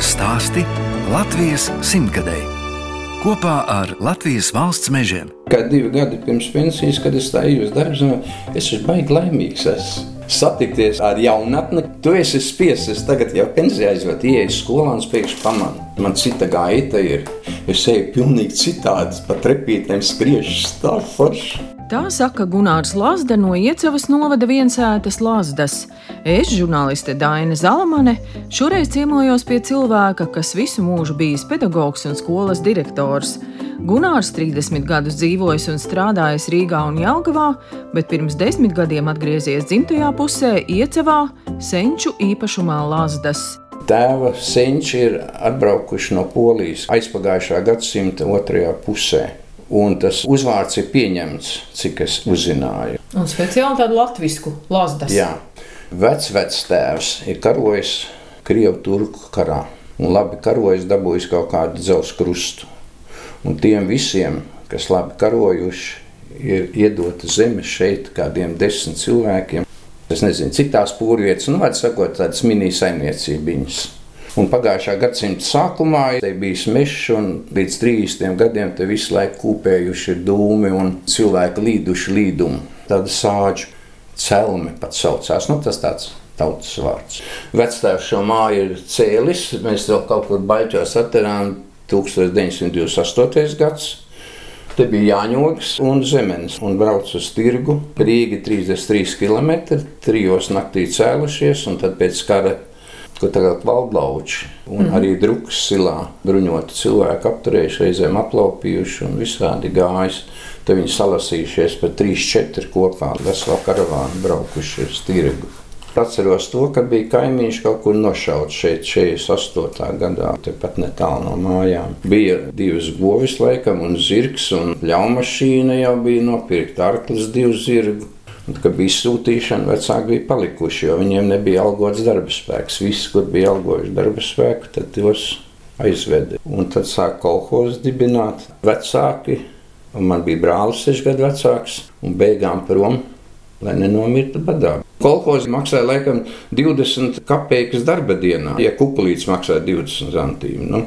Latvijas stāsti Latvijas simtgadēji kopā ar Latvijas valsts mežiem. Kā divi gadi pirms pensijas, kad es stājos uz darbu, es esmu baigi laimīgs. Es satikties ar jaunatni, tu esi spiests. Es tagad jau pensijā aizvedu, ieeju skolā un pēkšņi pamanu. Man cita gaita ir. Es eju pilnīgi citādi, pa trepītēm skriešu stāvforši. Tā saka Gunārs Lazda no Iecavas novada viensētas Lazdas. Es, žurnāliste Daina Zalamane, šoreiz ciemojos pie cilvēka, kas visu mūžu bijis pedagogs un skolas direktors. Gunārs 30 gadus dzīvojis un strādājis Rīgā un Jelgavā, bet pirms desmit gadiem atgriezies dzimtajā pusē Iecavā, senču īpašumā Lazdas. Tēva senči ir atbraukuši no Polijas aizpagājušā gadsimta otrajā pusē. Un tas uzvārds ir pieņemts, cik es uzzināju. Un speciāli tādu latviešu lasdas. Jā, vecvectēvs ir karojis Krievu turku karā. Un labi karojis, dabūjis kaut kādu dzelzceļa krustu. Un tiem visiem, kas labi karojuši, ir iedota zeme šeit kādiem desmit cilvēkiem. Es nezinu, cik tās pūrvietas, nu, vajag sakot, tādas mini-saimniecības. Un pagājušā gadsimta sākumā te bija mežs, un līdz 30 gadiem te visu laiku kūpējuši dūmi un cilvēki līduši līdumu. Tāda sāģu celme pat saucās. Nu, tas tāds tautas vārds. Vectēvs šo māju ir cēlis. Mēs vēl kaut kur baļķos atcerām 1928. gads. Te bija Jāņogs un Zemenis, un brauca uz tirgu. Rīga 33 km, trijos naktī cēlušies, un tad pēc kara ko tagad valdlauči un mm arī drukas silā bruņoti cilvēki apturējuši, reizēm aplaupījuši un visādi gājis. Tad viņi salasījušies par 3-4 kopā, veselu karavānu braukuši uz tirgu. Atceros to, ka bija kaimiņš kaut kur nošauts šeit, 48. gadā, tepat netālu no mājām. Bija divas govis, laikam, un zirgs, un ļaumašīna jau bija nopirkta arklis, divu zirgu. Un, kad bija sūtīšana, vecāki bija palikuši, jo viņiem nebija algots darba spēks. Visi, kur bija algojuši darba spēku, tad tos aizveda. Un tad sāka kolhoz dibināt vecāki. Un man bija brālis, seši gadu vecāks, un beigām prom, lai nenomirtu badā. Kolhoz maksāja laikam 20 kopēkas darba dienā, ja kukulīts maksāja 20 centīmus. Nu,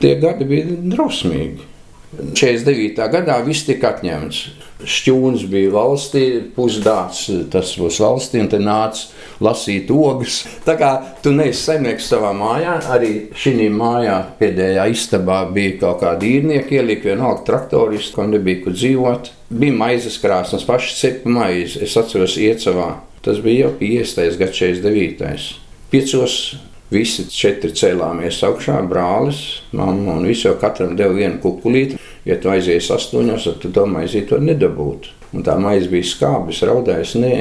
tie gadi bija drausmīgi. 49. gadā viss tika atņemts. Šķūns bija valstī, pusdāts tas būs valstī, un te nāca lasīt ogas. Tā kā tu neesi saimnieks savā mājā, arī šī mājā pēdējā istabā bija kaut kādi īrnieki, ielika vienalga traktoristi, kam nebija kur dzīvot. Bija maizes krāsnes, paši cepa maizi. Es atceros iecavā. Tas bija jau 50. gads, 49. Piecos Visi četri cēlāmies augšā, brālis, mamma un visi jau katram deva vienu kukulīti. Ja tu aizies astoņos, tad tu to maizi to nedabūtu. Un tā maize bija skābis, raudājis, nē.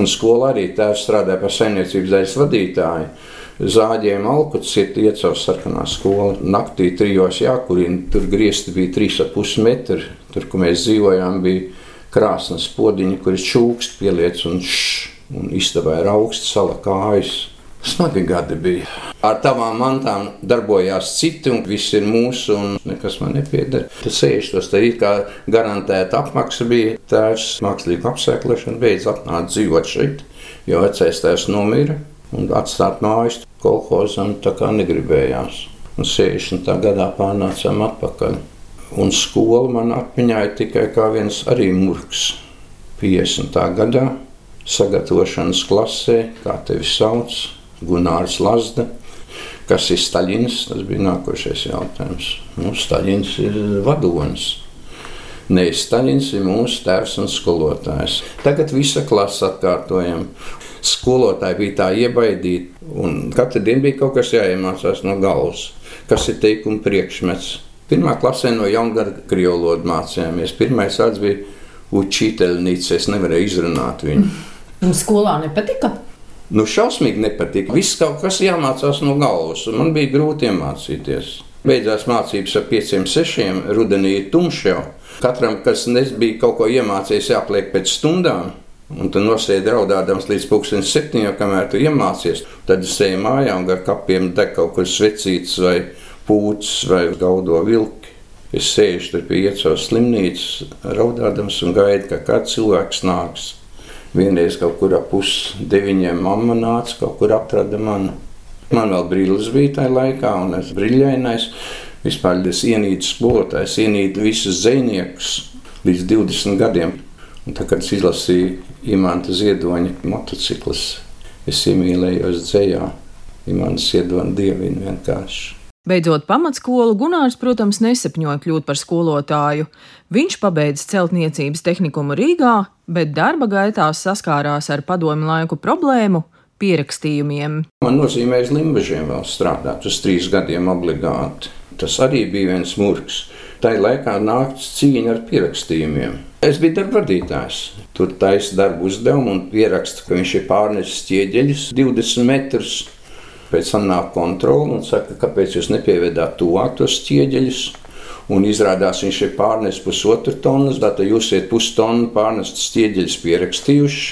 Un skolā arī tēvs strādāja par saimniecības daļas vadītāju. Zāģiem alkots ir iecauts sarkanā skola. Naktī trijos jākurina, tur griezti bija 3,5 metri. Tur, kur mēs dzīvojām, bija krāsnes podiņi, kur ir čūkst pieliec un šš. Un istabā ir augsts sala kājas. Smagi gadi bija. Ar tavām mantām darbojās citi, un viss ir mūsu, un nekas man nepieder. Tas sēž tos tā kā garantēta apmaksa bija. Tēvs mākslīgu apsēklošanu beidz atnākt dzīvot šeit, jo vecais tēvs nomira un atstāt mājas kolhozam tā kā negribējās. Un 60. gadā pārnācām atpakaļ. Un skola man atmiņā ir tikai kā viens arī murgs. 50. gadā sagatavošanas klasē, kā tevi sauc, Gunārs Lazda. Kas ir Staļins? Tas bija nākošais jautājums. Nu, Staļins ir vadonis. Nē, Staļins ir mūsu tēvs un skolotājs. Tagad visa klase atkārtojam. Skolotāji bija tā iebaidīti, un katru dienu bija kaut kas jāiemācās no galvas. Kas ir teikuma priekšmets? Pirmā klasē no jaungara krievu valodu mācījāmies. Pirmais vārds bija Učīteļnīca. Es nevarēju izrunāt viņu. Un skolā nepatika? Nu, šausmīgi nepatika. Viss kaut kas jāmācās no galvas, un man bija grūti iemācīties. Beidzās mācības ar pieciem, sešiem, rudenī jau. Katram, kas nebija kaut ko iemācījies, jāpliek pēc stundām. Un tad nosēdi raudādams līdz pusdienas septiņiem, kamēr tu iemācies. Tad es eju mājā un gar kapiem deg kaut kur svecīts vai pūcis vai gaudo vilki. Es sēžu tur pie iecaules slimnīcas, raudādams un gaidu, ka kāds cilvēks nāks. Vienreiz kaut kur ap pusdeviņiem mamma nāca, kaut kur atrada mani. Man vēl brīlis bija tajā laikā, un es brīļainais. Vispār es ienīdu skolotājus, ienīdu visus zvejniekus līdz 20 gadiem. Un tā, kad es izlasīju Imants Ziedoņa motociklus, es iemīlējos dzējā. Imants Ziedoņa dievinu vienkārši. Beidzot pamatskolu, Gunārs, protams, nesapņoja kļūt par skolotāju. Viņš pabeidza celtniecības tehnikumu Rīgā, bet darba gaitā saskārās ar padomu laiku problēmu - pierakstījumiem. Man nozīmēja limbažiem vēl strādāt uz trīs gadiem obligāti. Tas arī bija viens murgs. Tā laikā nākts cīņa ar pierakstījumiem. Es biju darbvadītājs. Tur taisa darbu uzdevumu un pieraksta, ka viņš ir pārnesis ķieģeļus 20 metrus Pēc tam nāk kontrole un saka, kāpēc jūs nepievedāt tuvāk tos ķieģeļus. Un izrādās, viņš ir pārnesis pusotru tonu, tad jūs esat pustonu pārnestas ķieģeļus pierakstījuši.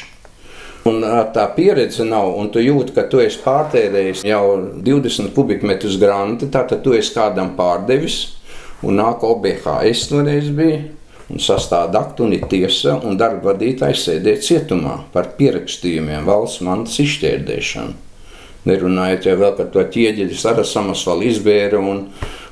Un tā pieredze nav, un tu jūti, ka tu esi pārtērējis jau 20 kubikmetrus granti, tātad tu esi kādam pārdevis, un nāk OBH. Es toreiz biju, un sastāda aktu un ir tiesa, un darba vadītājs sēdēja cietumā par pierakstījumiem valsts mantas izšķērdēšanu. Nerunājot jau par to ķieģeļu, sarasamas vēl izbēra un,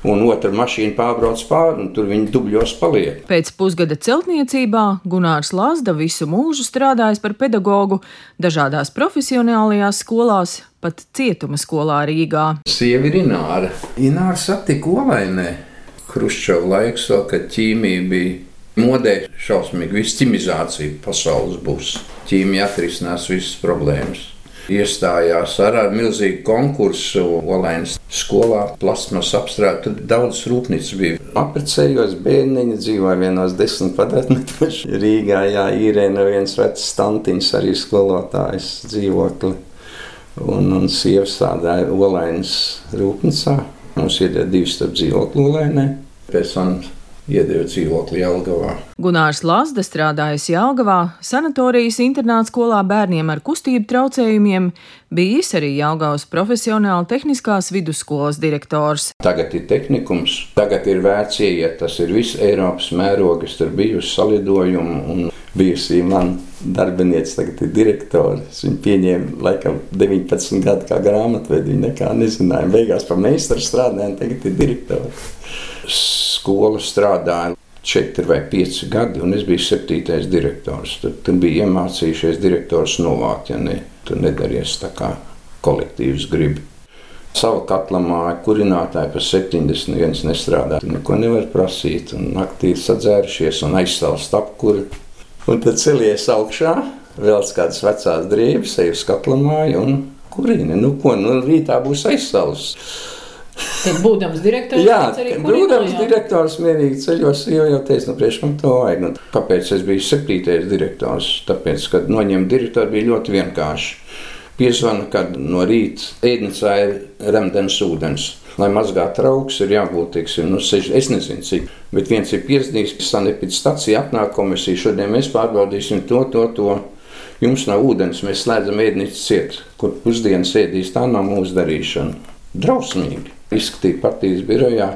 un otra mašīna pārbrauc pāri, un tur viņi dubļos paliek. Pēc pusgada celtniecībā Gunārs Lazda visu mūžu strādājis par pedagogu dažādās profesionālajās skolās, pat cietuma skolā Rīgā. Sievi ir Ināra. Ināra satika Olainē. Hruščova laiks vēl, kad ķīmija bija modē šausmīgi, viss ķimizācija pasaules būs. Ķīmija atrisinās visas problēmas iestājās ar, ar milzīgu konkursu Olainas skolā, plasmas apstrādē. Tur daudz rūpnīcas bija. Apprecējos bērniņi dzīvoja vienos desmit kvadrātmetros. Rīgā jā, īrēna viens vecs stantiņš, arī skolotājs dzīvokli. Un, un sieva strādāja Olainas rūpnīcā. Mums ir divi starp dzīvokli Olainai. Pēc tam iedeva dzīvokli Jālgavā. Gunārs Lazda strādājis Jālgavā, sanatorijas internāta skolā bērniem ar kustību traucējumiem, bijis arī Jālgavas profesionāla tehniskās vidusskolas direktors. Tagad ir tehnikums, tagad ir vērts ieiet, tas ir viss Eiropas mērogas, tur bijusi salidojumu un bijusī man darbiniece tagad ir direktors. Viņa pieņēma laikam 19 gadu kā grāmatvedi, viņa nekā nezināja. Beigās par meistaru strādāja, tagad ir direktors skola strādāja četri vai pieci gadi, un es biju septītais direktors. Tad, tad bija iemācījušies direktors novākt, ja ne, tu nedaries tā kā kolektīvs grib. Savu katlamāju kurinātāju par 70 viens nestrādā. Neko nevar prasīt, un naktī sadzērušies un aizstāvs apkuri. Un tad celies augšā, vēl kādas vecās drēbes, eju uz katlamāju un kurina. Nu ko, nu rītā būs aizstāvs. Tad, būdams direktors, jā, arī būdams direktors, mierīgi ceļos, jau, jau teicu, nu, priekš man to vajag. Nu, kāpēc es biju septītais direktors? Tāpēc, kad noņemt direktoru bija ļoti vienkārši. Piezvana, kad no rīta ēdnecā ir remdens ūdens. Lai mazgātu trauks, ir jābūt, teiksim, nu, sež, es nezinu, cik, bet viens ir piesnīgs, sanepīts stacija, atnāk komisija, šodien mēs pārbaudīsim to, to, to. Jums nav ūdens, mēs slēdzam ēdnīcu ciet, kur pusdienas ēdīs, tā nav mūsu darīšana. Drausmīgi izskatīt partijas birojā.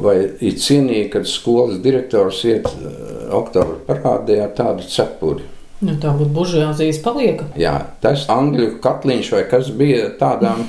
Vai ir cienīgi, kad skolas direktors iet eh, oktobra parādē ar tādu cepuri? Nu, tā būtu buržāzijas palieka. Jā, tas angļu katliņš vai kas bija tādām.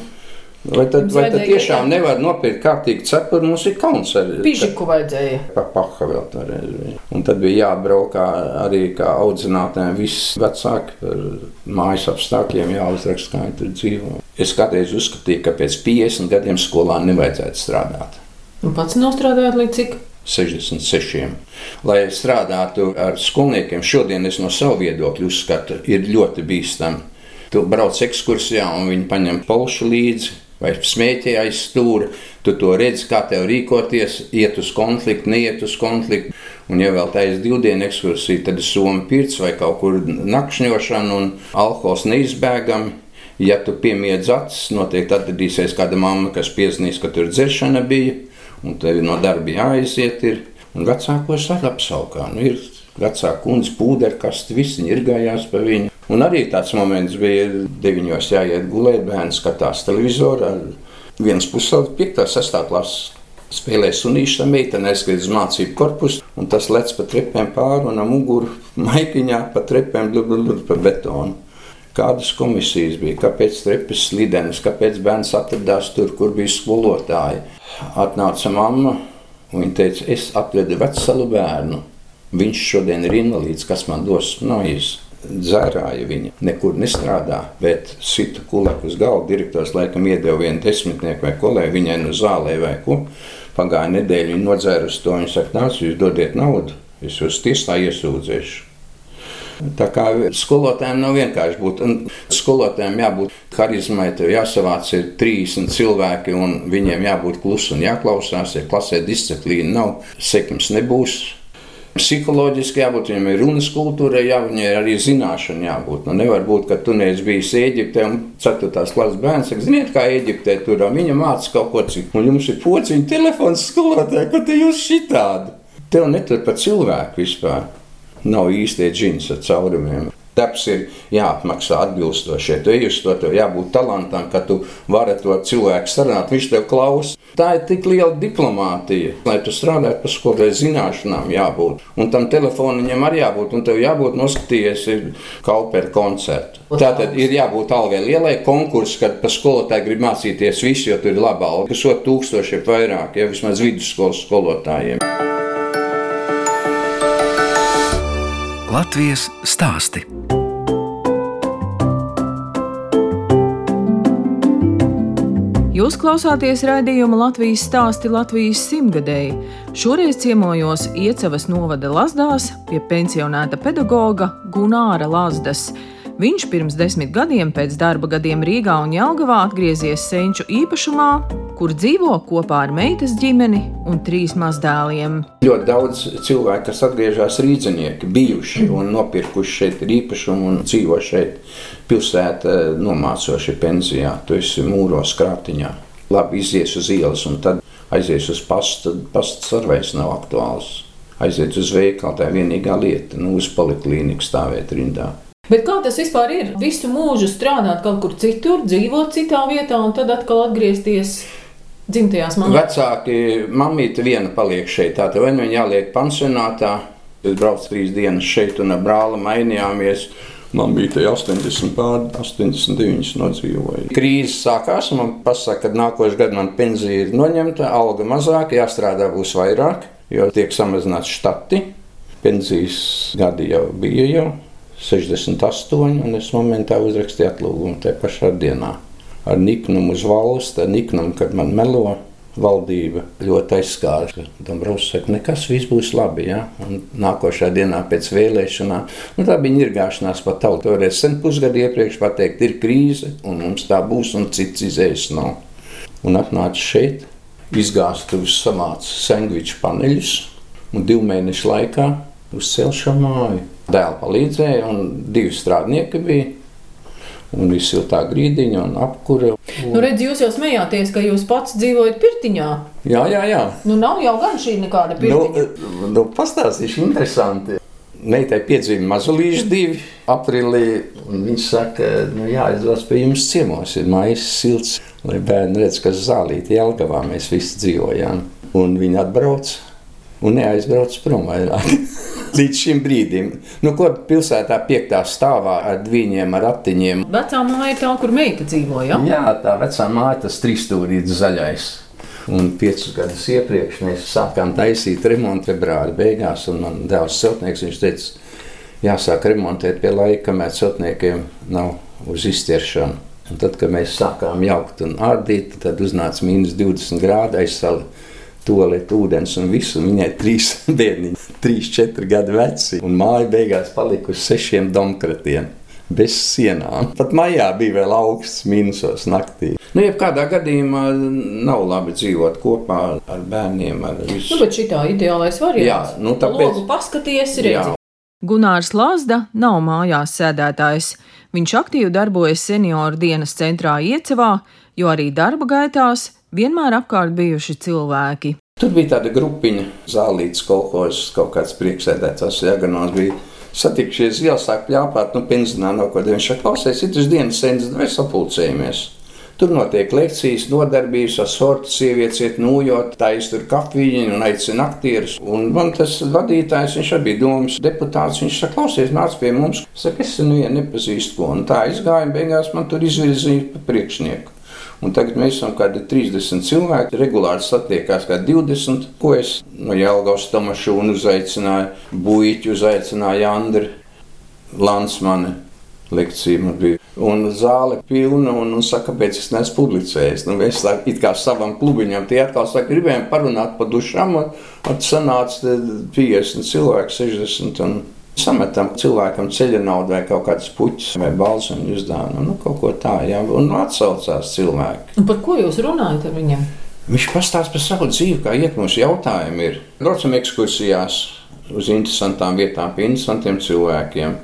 Vai tad, vai tad tiešām nevar nopirkt kārtīgi cepuri? Mums ir kauns ar Pižiku vajadzēja. Pa paha vēl toreiz. Un tad bija jābrauc arī kā audzinātājiem viss vecāki par mājas apstākļiem jāuzraksta, kā viņi tur dzīvo. Es kādreiz uzskatīju, ka pēc 50 gadiem skolā nevajadzētu strādāt. Un pats nostrādājot līdz cik? 66. Lai strādātu ar skolniekiem, šodien es no savu viedokļu uzskatu, ir ļoti bīstami. Tu brauc ekskursijā un viņi paņem polšu līdzi, vai smēķē aiz stūra. Tu to redzi, kā tev rīkoties, iet uz konfliktu, neiet uz konfliktu. Un, ja vēl tā ir divdienu ekskursija, tad ir Somija pirts vai kaut kur nakšņošana un alkohols neizbēgami. Ja tu piemiedz acis, noteikti atradīsies kāda mamma, kas piezīmēs, ka tur dzeršana bija, un tev no darba jāaiziet. Ir. Un vecākos arī apsaukā. Nu, ir vecāka kundze, pūderkasti, visi ir gājās pa viņu. Un arī tāds moments bija, deviņos jāiet gulēt, bērns skatās televizoru viens 5. un 6. klases. Spēlē sunīša meitene, aizskrien uz mācību korpusu, un tas lec pa trepēm pāri un muguru maipiņā pa trepēm, blub, blub, blub, pa betonu. kādas komisijas bija, kāpēc trepas slidenis, kāpēc bērns atradās tur, kur bija skolotāji. Atnāca mamma, un viņa teica, es atvedu vecalu bērnu. Viņš šodien ir invalīds, kas man dos noiz. Dzērāja viņa, nekur nestrādā, bet sita kulēku uz galda. Direktors laikam iedeva vienu desmitnieku vai kolēģi viņai no zālē vai ko. Pagāja nedēļa, viņa nodzērusi to. Viņa saka, nāc, jūs dodiet naudu, es jūs tiesā iesūdzēšu. Tā kā skolotājiem nav vienkārši būt. Skolotājiem jābūt harizmai, tev jāsavāc ir 30 cilvēki, un viņiem jābūt klusi un jāklausās. Ja klasē disciplīna nav, sekums nebūs. Psiholoģiski jābūt, viņam ir runas kultūra, jā, viņai ir arī zināšana jābūt. Nu, nevar būt, ka tu neesi bijis Eģiptē un 4. klases bērns saka, ziniet, kā Eģiptē tur viņa māca kaut ko citu. Un jums ir pociņa telefons skolotāji, ko te jūs šitādi? Tev netur par cilvēku vispār. Nav īstie džins ar caurumiem. Darbs ir jāapmaksā atbilstoši. Tu uz to, tev jābūt talantam, ka tu vari to cilvēku sarunāt, viņš tev klausa. Tā ir tik liela diplomātija, lai tu strādātu pie kaut kādām zināšanām, jābūt. Un tam telefoniņam arī jābūt, un tev jābūt noskatījies Kaupera koncertu. Tā tad ir jābūt algai lielai konkursam, kad pa skolotāju grib mācīties visi, jo tur ir laba alga. Kas otru tūkstoši ir vairāk, ja vismaz vidusskolas skolotājiem. Latvijas stāsti. Jūs klausāties raidījuma Latvijas stāsti Latvijas simtgadēji. Šoreiz ciemojos Iecavas novada Lazdās pie pensionēta pedagoga Gunāra Lazdas. Viņš pirms desmit gadiem pēc darba gadiem Rīgā un Jelgavā atgriezies senču īpašumā, kur dzīvo kopā ar meitas ģimeni un trīs mazdēliem. Ļoti daudz cilvēku, kas atgriežas rīznieki, bijuši un nopirkuši šeit īpašumu un dzīvo šeit pilsētā, nomācoši pensijā. Tu esi mūros krātiņā. Labi izies uz ielas un tad aizies uz pastu, tad pasts arī vairs nav aktuāls. Aiziet uz veikalu, tā ir vienīgā lieta, nu, uz poliklīniku stāvēt rindā. Bet kā tas vispār ir? Visu mūžu strādāt kaut kur citur, dzīvot citā vietā un tad atkal atgriezties dzimtajās mājās. Vecāki, mamīte viena paliek šeit, tā vai nu viņa jāliek pansionātā. Es braucu trīs dienas šeit un ar brāli mainījāmies. Man bija tie 80, pār 89 nodzīvoja. Krīze sākās, un man pasaka, ka nākošais gads man pensija ir noņemta, alga mazāk, jāstrādā būs vairāk, jo tiek samazināts štati. Pensijas gadi jau bija jau. 68, un es momentā uzrakstīju atlūgumu tajā pašā dienā. Ar niknumu uz valsts, ar niknumu, kad man melo valdība ļoti aizskāra. Dombrovs saka, nekas viss būs labi. Ja? Un nākošā dienā pēc vēlēšanām, nu, tā bija nirgāšanās pa tautu. Toreiz sen pusgadu iepriekš pateikt, ir krīze, un mums tā būs, un cits izējas nav. Un atnāca šeit, izgāztuvis samāca sandviču paneļus, un divu mēnešu laikā uzcēla šo māju. Dēls palīdzēja, un divi strādnieki bija. Un viss ir tā grīdiņa un apkūra. Un... Nu, redz, jūs jau smējāties, ka jūs pats dzīvojat pirtiņā. Jā, jā, jā. Nu, nav jau gan šī nekāda pirtiņa. Nu, nu pastāstīšu interesanti. Meitai piedzima mazulīši divi aprīlī, un viņš saka, nu jāaizvās pie jums ciemos, ir mājas silts, lai bērni redz, ka zālīti Jelgavā mēs visi dzīvojām. Un viņi atbrauc un neaizbrauc prom vairāk. Līdz šim brīdim, nu, ko pilsētā piektā stāvā ar viņiem, ar ratiņiem. Vecā māja ir tā, kur meita dzīvoja. Ja? Jā, tā vecā māja, tas trīsstūrīts zaļais. Un piecus gadus iepriekš mēs sākām taisīt remontu februāra beigās, un man dēls celtnieks, viņš teica, jāsāk remontēt pie laika, kamēr celtniekiem nav uz izķeršanu. Un tad, kad mēs sākām jaukt un ārdīt, tad uznāca mīnus 20 grādi aizsali tolēt ūdens un visu. Un viņai trīs bērni, trīs, četri gadi veci, un māja beigās palika uz sešiem domkratiem. Bez sienām. Pat maijā bija vēl augsts mīnusos naktī. Nu, jebkādā gadījumā nav labi dzīvot kopā ar bērniem. Ar visu. nu, bet šī tā ideālais variants. Jā, nu, tāpēc... Logu paskaties, redzi. Gunārs Lazda nav mājās sēdētājs. Viņš aktīvi darbojas senioru dienas centrā Iecevā, jo arī darba gaitās vienmēr apkārt bijuši cilvēki. Tur bija tāda grupiņa, zālītas kolekcijas, kaut kāds priekšsēdētājs, Jaganos bija satikšies ielas, sāk pļāpāt, nu, pensionā no kaut kā. Viņš saka, klausies, ir uz dienas sēnes, vai sapulcējamies. Tur notiek lekcijas, nodarbības ar sortu sievietes, iet nūjot, taisa tur kafiju un aicina aktierus. Un man tas vadītājs, viņš arī bija domas deputāts, viņš saka, klausies, nāc pie mums. Es saku, es nevienu nepazīstu, ko. Un tā izgāja, beigās man tur izvirzīja pa priekšnieku. Un tagad mēs esam kaut kādi 30 cilvēki. Regulāri satiekās kā 20, ko es no Jālgaus Tomašūnu uzaicināju, Buļķu uzaicināju Andri Lansmani. Lekcija man bija. Un zāle pilna, un, un saka, kāpēc es neesmu publicējis. Nu, mēs tā kā savam klubiņam tie atkal saka, gribējām parunāt par dušām, un, un sanāca 50 cilvēku, 60. Un, Sametam cilvēkam ceļa naudu vai kaut kādas puķis vai balsam uzdāvinu. Nu, kaut ko tādu, jā, un atsaucās cilvēki. Un par ko jūs runājat ar viņiem? Viņš pastāsta par savu dzīvi, kā iet mūsu jautājumi. Ir. Braucam ekskursijās uz interesantām vietām, pie interesantiem cilvēkiem.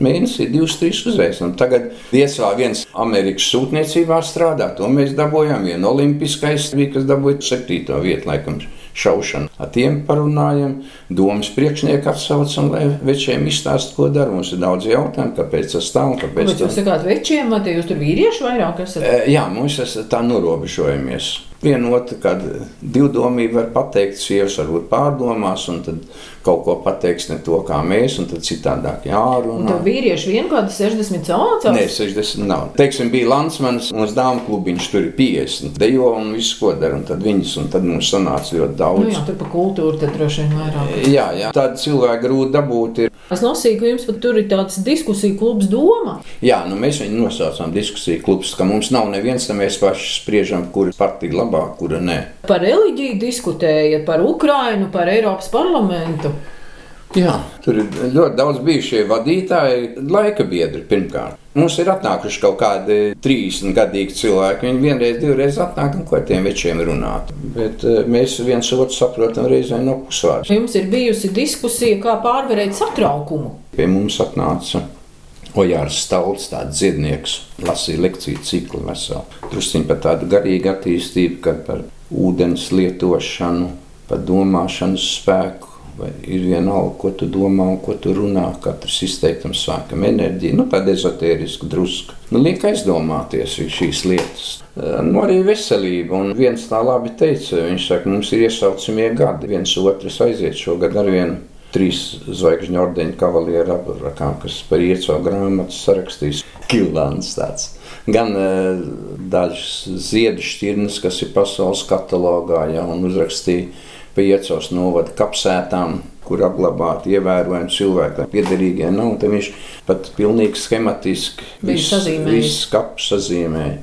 Mēnesī divas, trīs uzreiz. Un tagad Lietuvā viens Amerikas sūtniecībā strādā. To mēs dabūjām. Viena olimpiskais bija, kas dabūja septīto vietu, laikam šaušanu. Ar tiem parunājam, domas priekšnieku atsaucam, lai večiem izstāst, ko dara. Mums ir daudz jautājumu, kāpēc tas tā un kāpēc tas tā. Jūs sakāt večiem, vai jūs tur vīrieši vairāk esat? Jā, mums tā norobežojamies. Vienota, kad divdomība var pateikt, sievietes varbūt pārdomās, un tad kaut ko pateiks ne to, kā mēs, un tad citādāk jārunā. Tur vīrieši vien kādi 60 cilvēki? Nē, 60 nav. Teiksim, bija Lansmanis, mums dāmas klubiņš, tur ir 50, dejo un viss, ko dara, un tad viņas, un tad mums sanāca ļoti daudz. Nu jā, tur pa kultūru tad droši vien vairāk. Jā, jā, tādu cilvēku grūti dabūt ir. Es lasīju, ka jums pat tur ir tāds diskusiju klubs doma. Jā, nu mēs viņu nosaucām diskusiju klubs, ka mums nav neviens, tam mēs paši spriežam, kura partija labāk, kura nē. Par reliģiju diskutēja, par Ukrainu, par Eiropas parlamentu. Jā, tur ir ļoti daudz bijušie vadītāji, laika biedri pirmkārt. Mums ir atnākuši kaut kādi 30 gadīgi cilvēki. Viņi vienreiz, divreiz atnāk un ko ar tiem večiem runāt. Bet uh, mēs viens otru saprotam reizē no pusvārds. Jums ir bijusi diskusija, kā pārvarēt satraukumu. Pie mums atnāca Ojārs Stalts, tāds dziednieks, lasīja lekciju ciklu veselu. Drusciņ par tādu garīgu attīstību, kad par ūdens lietošanu, par domāšanas spēku Vai ir vienalga, ko tu domā un ko tu runā. Katrs izteikums sākam enerģiju, nu tāda ezotēriska druska. Nu, liek aizdomāties šīs lietas. Nu, arī veselība. Un viens tā labi teica, viņš saka, mums ir iesaucamie gadi. Viens otrs aiziet šogad ar vienu trīs zvaigžņu ordeņa kavalieru aprakām, kas par ieco grāmatu sarakstīs. Kilāns tāds. Gan uh, dažas ziedu šķirnes, kas ir pasaules katalogā, ja, un uzrakstīja pa iecos novada kapsētām, kur apglabāti ievērojami cilvēki, piederīgie nav. Tad viņš pat pilnīgi schematiski visu vis kapu sazīmēja.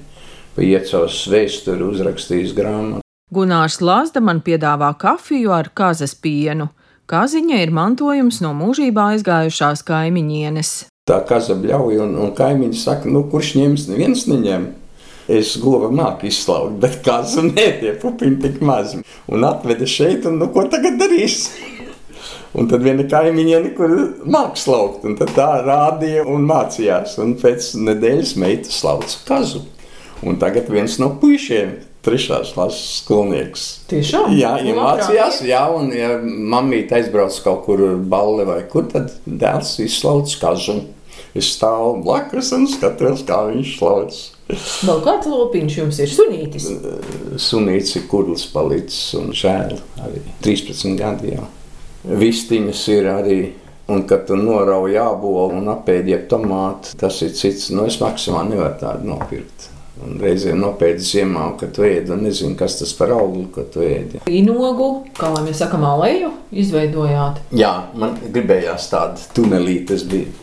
Pa iecos vēsturi uzrakstījis grāmatu. Gunārs Lāsda man piedāvā kafiju ar kazas pienu. Kaziņa ir mantojums no mūžībā aizgājušās kaimiņienes. Tā kaza bļauj, un, un kaimiņi saka, nu kurš ņems, neviens neņem. Es govu māku izslaukt, bet kāzu nē, tie pupiņi tik mazi. Un atveda šeit, un nu, ko tagad darīs? Un tad viena kaimiņa nekur mākslinieks slaukt, un tā rādīja un mācījās. Un pēc nedēļas meita slauca kazu. Un tagad viens no puišiem, trešās klases skolnieks. Tiešām? Jā, iemācījās, jā, un ja mammīte aizbrauc kaut kur balli vai kur, tad dēls izslauc kazu. Es stāvu blakus un skatos, kā viņš slauc. Vēl kāds lopiņš jums ir sunītis? Sunītis ir kurls palicis un žēl arī 13 gadi jau. Vistiņas ir arī, un kad tu norauj jābolu un apēdie tomāti, tas ir cits, nu es maksimāli nevaru tādu nopirkt. Un reizēm nopēdi ziemā, kad tu ēdi, un nezinu, kas tas par augli, ko tu ēdi. Inogu, kā lai mēs sakam, alēju izveidojāt? Jā, man gribējās tādu tunelīti, tas bija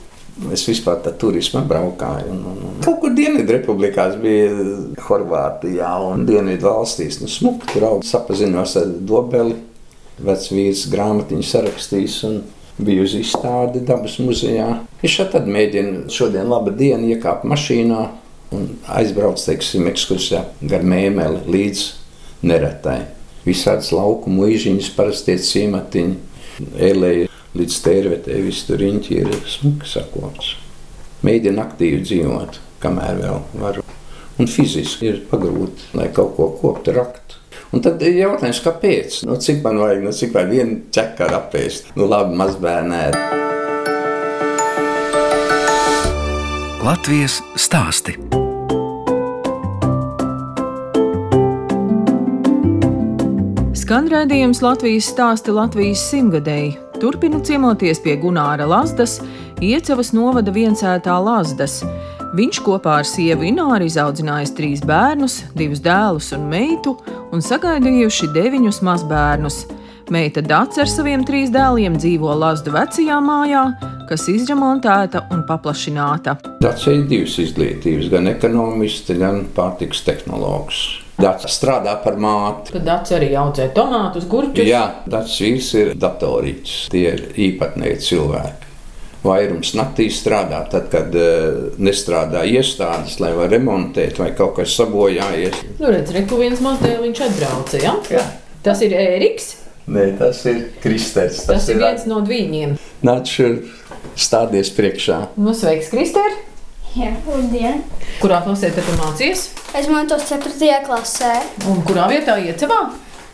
Es vispār tā turismā braukāju. Un, un, un. Kaut kur Dienvidrepublikās bija Horvātijā un Dienvidu valstīs. Nu, smuki tur augsts sapazinos ar dobeli. Vecs vīrs grāmatiņu sarakstījis un bija uz izstādi dabas muzejā. Es šeit mēģinu šodien laba diena iekāpt mašīnā un aizbraukt, teiksim, ekskursijā gar mēmeli līdz neretai. Visādas lauku mūžiņas, parastie ciematiņi, elēji līdz tērvetē viss tur riņķi ir smuki sakopts. Mēģina aktīvi dzīvot, kamēr vēl var. Un fiziski ir pagrūti, lai kaut ko koptu, raktu. Un tad ir jautājums, kāpēc? Nu, cik man vajag, nu, cik vajag vienu ķekaru apēst? Nu, labi, mazbērnē. Latvijas stāsti. Skan redzējums Latvijas stāsta Latvijas simtgadēji. Turpinu ciemoties pie Gunāra Lazdas, Iecavas novada viensētā Lazdas. Viņš kopā ar sievu Ināru izaudzinājis trīs bērnus, divus dēlus un meitu, un sagaidījuši deviņus mazbērnus. Meita Dārsa ar saviem trīs dēliem dzīvo Lazdu vecajā mājā, kas izremontēta un paplašināta. Dārsa ir divas izglītības, gan ekonomists, gan pārtiks tehnologs. Dārsa strādā par māti. Tad Dārsa arī audzē tomātus, gurķus. Jā, Dārsa vīrs ir datorīts. Tie ir īpatnēji cilvēki. Vairums naktī strādā, tad, kad uh, nestrādā iestādes, lai varētu remontēt vai kaut kas sabojājies. Nu, redz, reku viens mazdēliņš atbrauca, ja? Jā. Tas ir Ēriks. Nē, tas ir Kristers. Tas, tas ir viens no viņiem. Nāc šur stādies priekšā. Nu, sveiks, Krister! Jā, labdien! Kurā klasē tu mācies? Es mācos 4. klasē. Un kurā vietā iecavā?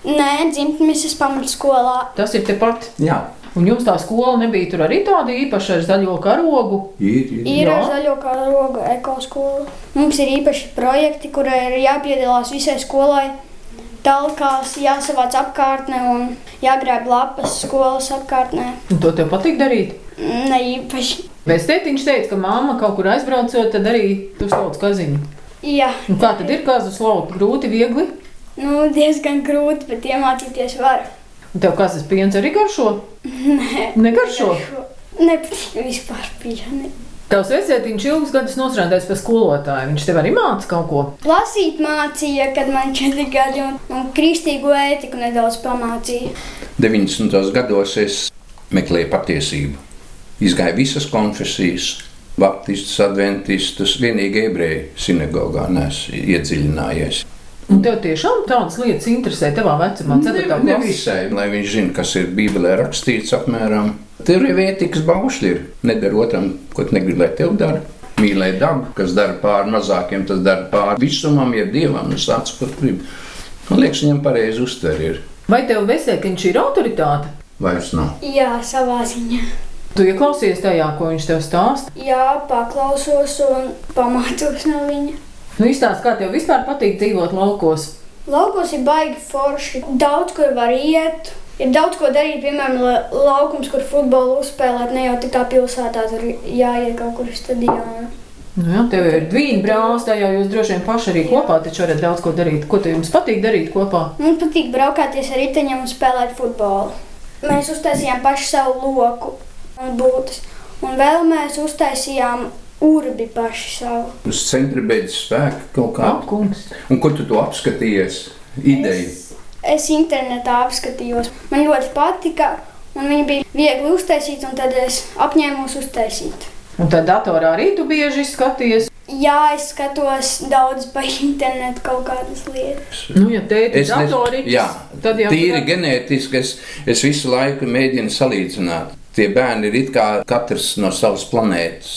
Nē, dzimtnes pamatskolā. Tas ir tepat. Jā. Un jums tā skola nebija tur arī tāda īpaša ar zaļo karogu? Ir, ir. Ir ar zaļo karogu ekoskola. Mums ir īpaši projekti, kurā ir jāpiedalās visai skolai. Talkās jāsavāc apkārtnē un jāgrāb lapas skolas apkārtnē. Un to tev patīk darīt? Ne īpaši. Vēs tētiņš teica, ka mamma kaut kur aizbraucot, tad arī tu slauc kaziņu. Jā, Un kā tad ir kazu slaukt? Grūti, viegli? nu, diezgan grūti, bet iemācīties var. Un tev kazas piens arī garšo? Nē, Negaršo? Nepatīk vispār pieni. Tavs vecētiņš ilgus gadus nostrādājis par skolotāju. Viņš tev arī māca kaut ko. Lasīt mācīja, kad man četri gadi un, un kristīgo ētiku nedaudz pamācīja. 90. gados es meklēju patiesību. Izgāju visas konfesijas, baptistus, adventistus, vienīgi ebreju sinagogā nesu iedziļinājies. Un tev tiešām tādas lietas interesē tavā vecumā, 4. Ne, ne klasē. visai, lai viņš zinātu, kas ir Bībelē rakstīts apmēram. Tur ir ētikas baušļi. Ir. Nedara otram, ko tu negribi, lai tev dara. Mīlēt dabu, kas dara pāri mazākiem, tas dara pāri visumam, ja dievam un sāc, ko grib. Man liekas, viņam pareizi uztver ir. Vai tev vecētiņš ir autoritāte? Vairs nav. Jā, savā ziņā. Tu ieklausies tajā, ko viņš tev stāsta. Jā, paklausos un pamācos no viņa. Nu, izstāsti, kā tev vispār patīk dzīvot laukos. Laukos ir baigi forši. Daudz kur var iet. Ir daudz ko darīt, piemēram, la- laukums, kur futbolu uzspēlēt. Ne jau tā kā pilsētā tur jāiet kaut kur uz stadionu. Nu, jā, tev ir divi brālis, tajā jūs droši vien paši arī kopā taču varat daudz ko darīt. Ko tev jums patīk darīt kopā? Mums patīk braukāties ar riteņiem un spēlēt futbolu. Mēs uztaisījām pašu savu loku un būtus. Un vēl mēs uztaisījām urbi paši savu. Uz centra beidzas spēka kaut kā. Jā, kungs. Un kur tu to apskatījies? Ideja. Es, es internetā apskatījos. Man ļoti patika, un viņi bija viegli uztaisīti, un tad es apņēmos uztaisīt. Un tad datorā arī tu bieži skaties. Jā, es skatos daudz pa internetu kaut kādas lietas. Nu, ja tēti Es nezinu, datorītis, tad jau tīri tu- ģenētiski es, es visu laiku mēģinu salīdzināt. Tie bērni ir it kā katrs no savas planētas.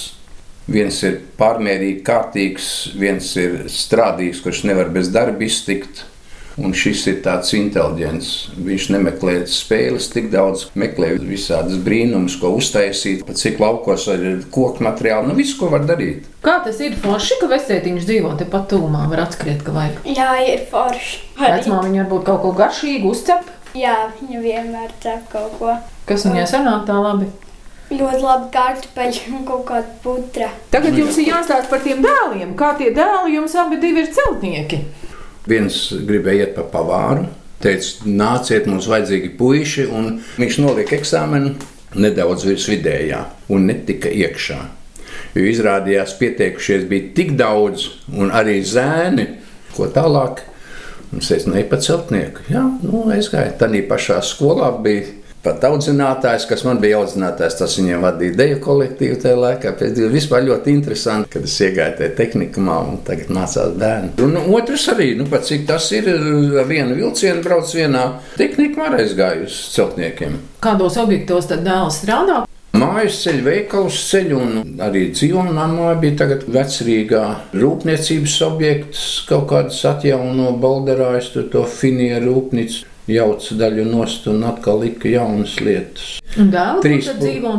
Viens ir pārmērīgi kārtīgs, viens ir strādīgs, kurš nevar bez darba iztikt. Un šis ir tāds inteliģents. Viņš nemeklē spēles tik daudz, meklē visādas brīnumus, ko uztaisīt, pat cik laukos ir koku materiāli. Nu, viss, ko var darīt. Kā tas ir forši, ka vecētiņš dzīvo tepat tūmā, var atskriet, ka vajag. Jā, ir forši. Vecmā viņa varbūt kaut ko garšīgu uzcep, Jā, viņa vienmēr cep kaut ko. Kas viņai sanāk tā labi. Ļoti labi kartupeļi un kaut kāda putra. Tagad jums ir jāstāsta par tiem dēliem. Kā tie dēli jums abi divi ir celtnieki? Viens gribēja iet pa pavāru, teica, nāciet, mums vajadzīgi puiši, un viņš nolika eksāmenu nedaudz virs vidējā un netika iekšā. Jo izrādījās, pieteikušies bija tik daudz, un arī zēni, ko tālāk. Viņš teica, ne pa celtnieku. Jā, nu, es gāju. Tad pašā skolā bija pat audzinātājs, kas man bija audzinātājs. Tas viņiem vadīja deju kolektīvu tajā laikā. Pēc tam vispār ļoti interesanti, kad es iegāju tajā tehnikumā un tagad mācās bērni. Un otrs arī, nu, pat cik tas ir, ar vienu vilcienu brauc vienā tehnikā, arī aizgāju uz celtniekiem. Kādos objektos tad dēls strādā? Mājas ceļu, veikalu ceļu un arī dzīvonamā bija tagad vecrīgā rūpniecības objekts, kaut kādas atjauno balderājas, to finieru rūpnīcu jauca daļu nost un atkal lika jaunas lietas. Un dēli Trīs dzīvo.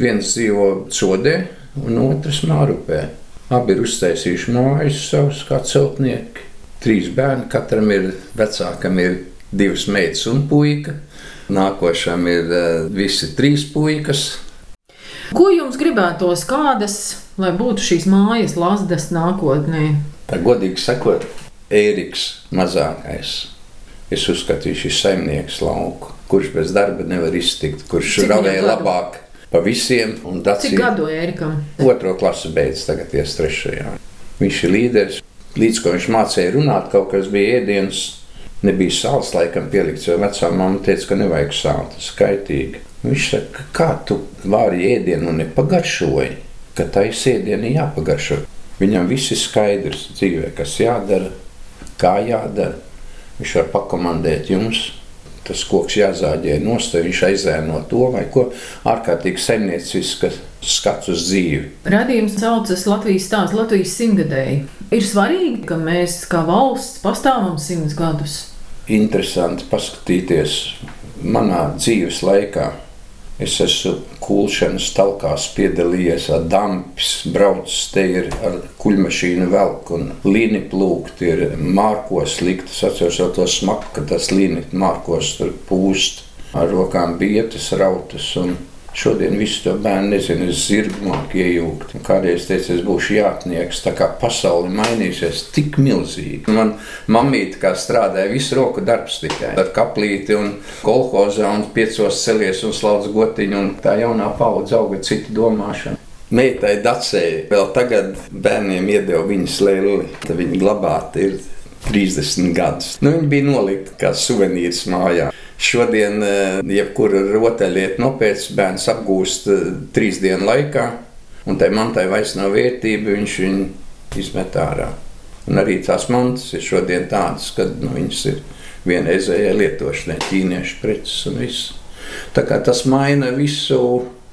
Viens dzīvo Codē, un otrs Mārupē. Abi ir uztaisījuši mājas savus kā celtnieki. Trīs bērni, katram ir vecākam ir divas meitas un puika. Nākošam ir uh, visi trīs puikas. Ko jums gribētos, kādas, lai būtu šīs mājas lasdas nākotnē? Tā godīgi sakot, Ēriks mazākais. Es uzskatu, viņš ir saimnieks lauku, kurš bez darba nevar iztikt, kurš ravēja labāk pa visiem. Cik gadu Ērikam? Otro klasu beidz, tagad ies trešajā. Viņš ir līderis. Līdz ko viņš mācīja runāt, kaut kas bija ēdiens, nebija sāls laikam pielikts, jo vecā mamma teica, ka nevajag sāli, tas skaitīgi. Viņš saka, kā tu vari ēdienu nepagaršoji, ka taisa ēdienu jāpagaršo. Viņam viss ir skaidrs dzīvē, kas jādara, kā jādara. Viņš var pakomandēt jums, tas koks jāzāģē nost, viņš aizēno to vai ko ārkārtīgi saimniecisks skats uz dzīvi. Radījums saucas Latvijas stāsts Latvijas simtgadēji. Ir svarīgi, ka mēs kā valsts pastāvam simts gadus. Interesanti paskatīties manā dzīves laikā. Es esmu kulšanas talkās piedalījies ar dampis, braucis te ir ar kuļmašīnu velku un līni plūkt, ir mārkos likt. Es atceros to smaku, ka tas līni mārkos tur pūst ar rokām bietas, rautas un Šodien visu to bērnu nezinu, es zirgu māku iejūgt. Kādreiz teicu, es būšu jātnieks, tā kā pasauli mainīsies tik milzīgi. Man mamīte kā strādāja visu roku darbs tikai ar kaplīti un kolhozā un piecos celies un slauc gotiņu un tā jaunā paudze auga citu domāšanu. Meitai Dacei vēl tagad bērniem iedeva viņas lēli, tad viņa glabāta ir 30 gadus. Nu, viņa bija nolikta kā suvenīrs mājā. Šodien, eh, jebkura rotaļlieta nopērts, bērns apgūst eh, trīs dienu laikā, un tai mantai vairs nav vērtība, viņš viņu izmet ārā. Un arī tās mantas ir šodien tādas, ka nu, viņas ir vienreizējai lietošanai, ķīniešu preces un viss. Tā kā tas maina visu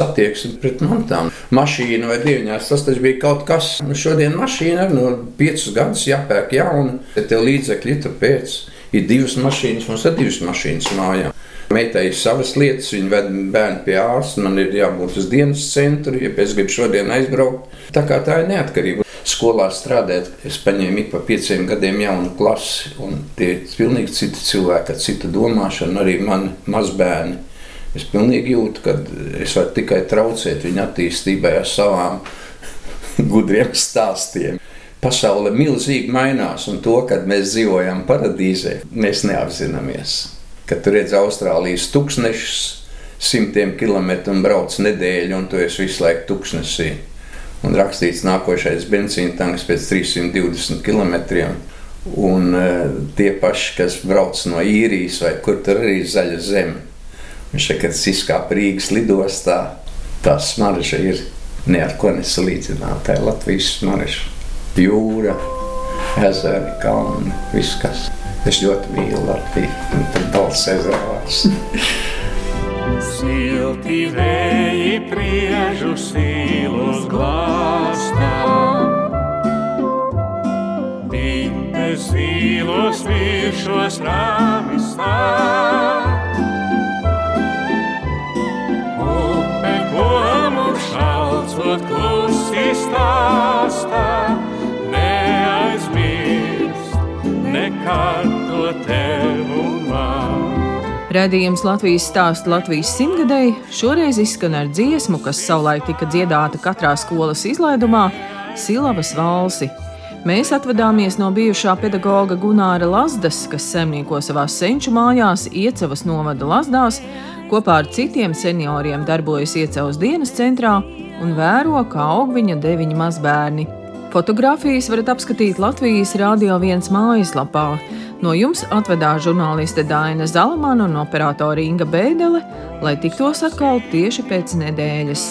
attieksmi pret mantām. Mašīna vai dieviņās tas taču bija kaut kas. Nu, šodien mašīna ir no piecus gadus jāpērk jauna, ja tev līdzekļi tur pēc ir divas mašīnas, mums ir divas mašīnas mājā. Meitai ir savas lietas, viņa ved bērnu pie ārsta, man ir jābūt uz dienas centru, ja es gribu šodien aizbraukt. Tā kā tā ir neatkarība. Skolā strādājot, es paņēmu ik pa pieciem gadiem jaunu klasi, un tie ir pilnīgi citi cilvēki ar citu domāšanu, arī mani mazbērni. Es pilnīgi jūtu, ka es varu tikai traucēt viņu attīstībai ar savām gudriem stāstiem pasaule milzīgi mainās, un to, kad mēs dzīvojam paradīzē, mēs neapzināmies. Kad tu redz Austrālijas tūkstošus, simtiem kilometru un brauc nedēļu, un tu esi visu laiku tūkstnesī. Un rakstīts, nākošais benzīna tanks pēc 320 km. Un uh, tie paši, kas brauc no īrijas vai kur tur arī zaļa zeme, viņš saka, ka tas izkāpa Rīgas lidostā. Tā smarža ir ne ar ko nesalīdzināma. Tā ir Latvijas smarža jūra, ezeri, kalni, viss kas. Es ļoti mīlu Latviju, un tur balss ezerās. Silti vēji priežu sīlus glāstā, Binte sīlos viršos rāmis nāk. Klusi stāstā, nekad to tev un man. Radījums Latvijas stāstu Latvijas simtgadēji šoreiz izskan ar dziesmu, kas savulaik tika dziedāta katrā skolas izlaidumā - Silavas valsi. Mēs atvadāmies no bijušā pedagoga Gunāra Lazdas, kas saimnieko savās senču mājās, Iecavas novada Lazdās, kopā ar citiem senioriem darbojas Iecavas dienas centrā un vēro, kā aug viņa deviņi mazbērni. Fotogrāfijas varat apskatīt Latvijas Rādio 1 mājaslapā. No jums atvedās žurnāliste Dāna Zalamana un operātore Inga Bēdelē, lai tiktos atkal tieši pēc nedēļas.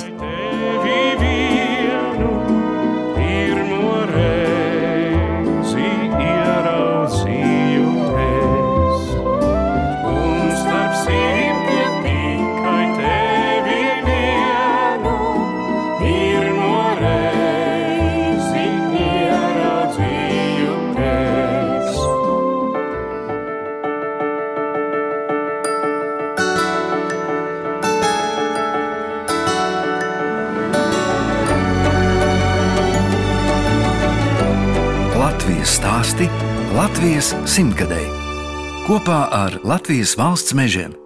Simtgadēji. kopā ar Latvijas valsts mežiem.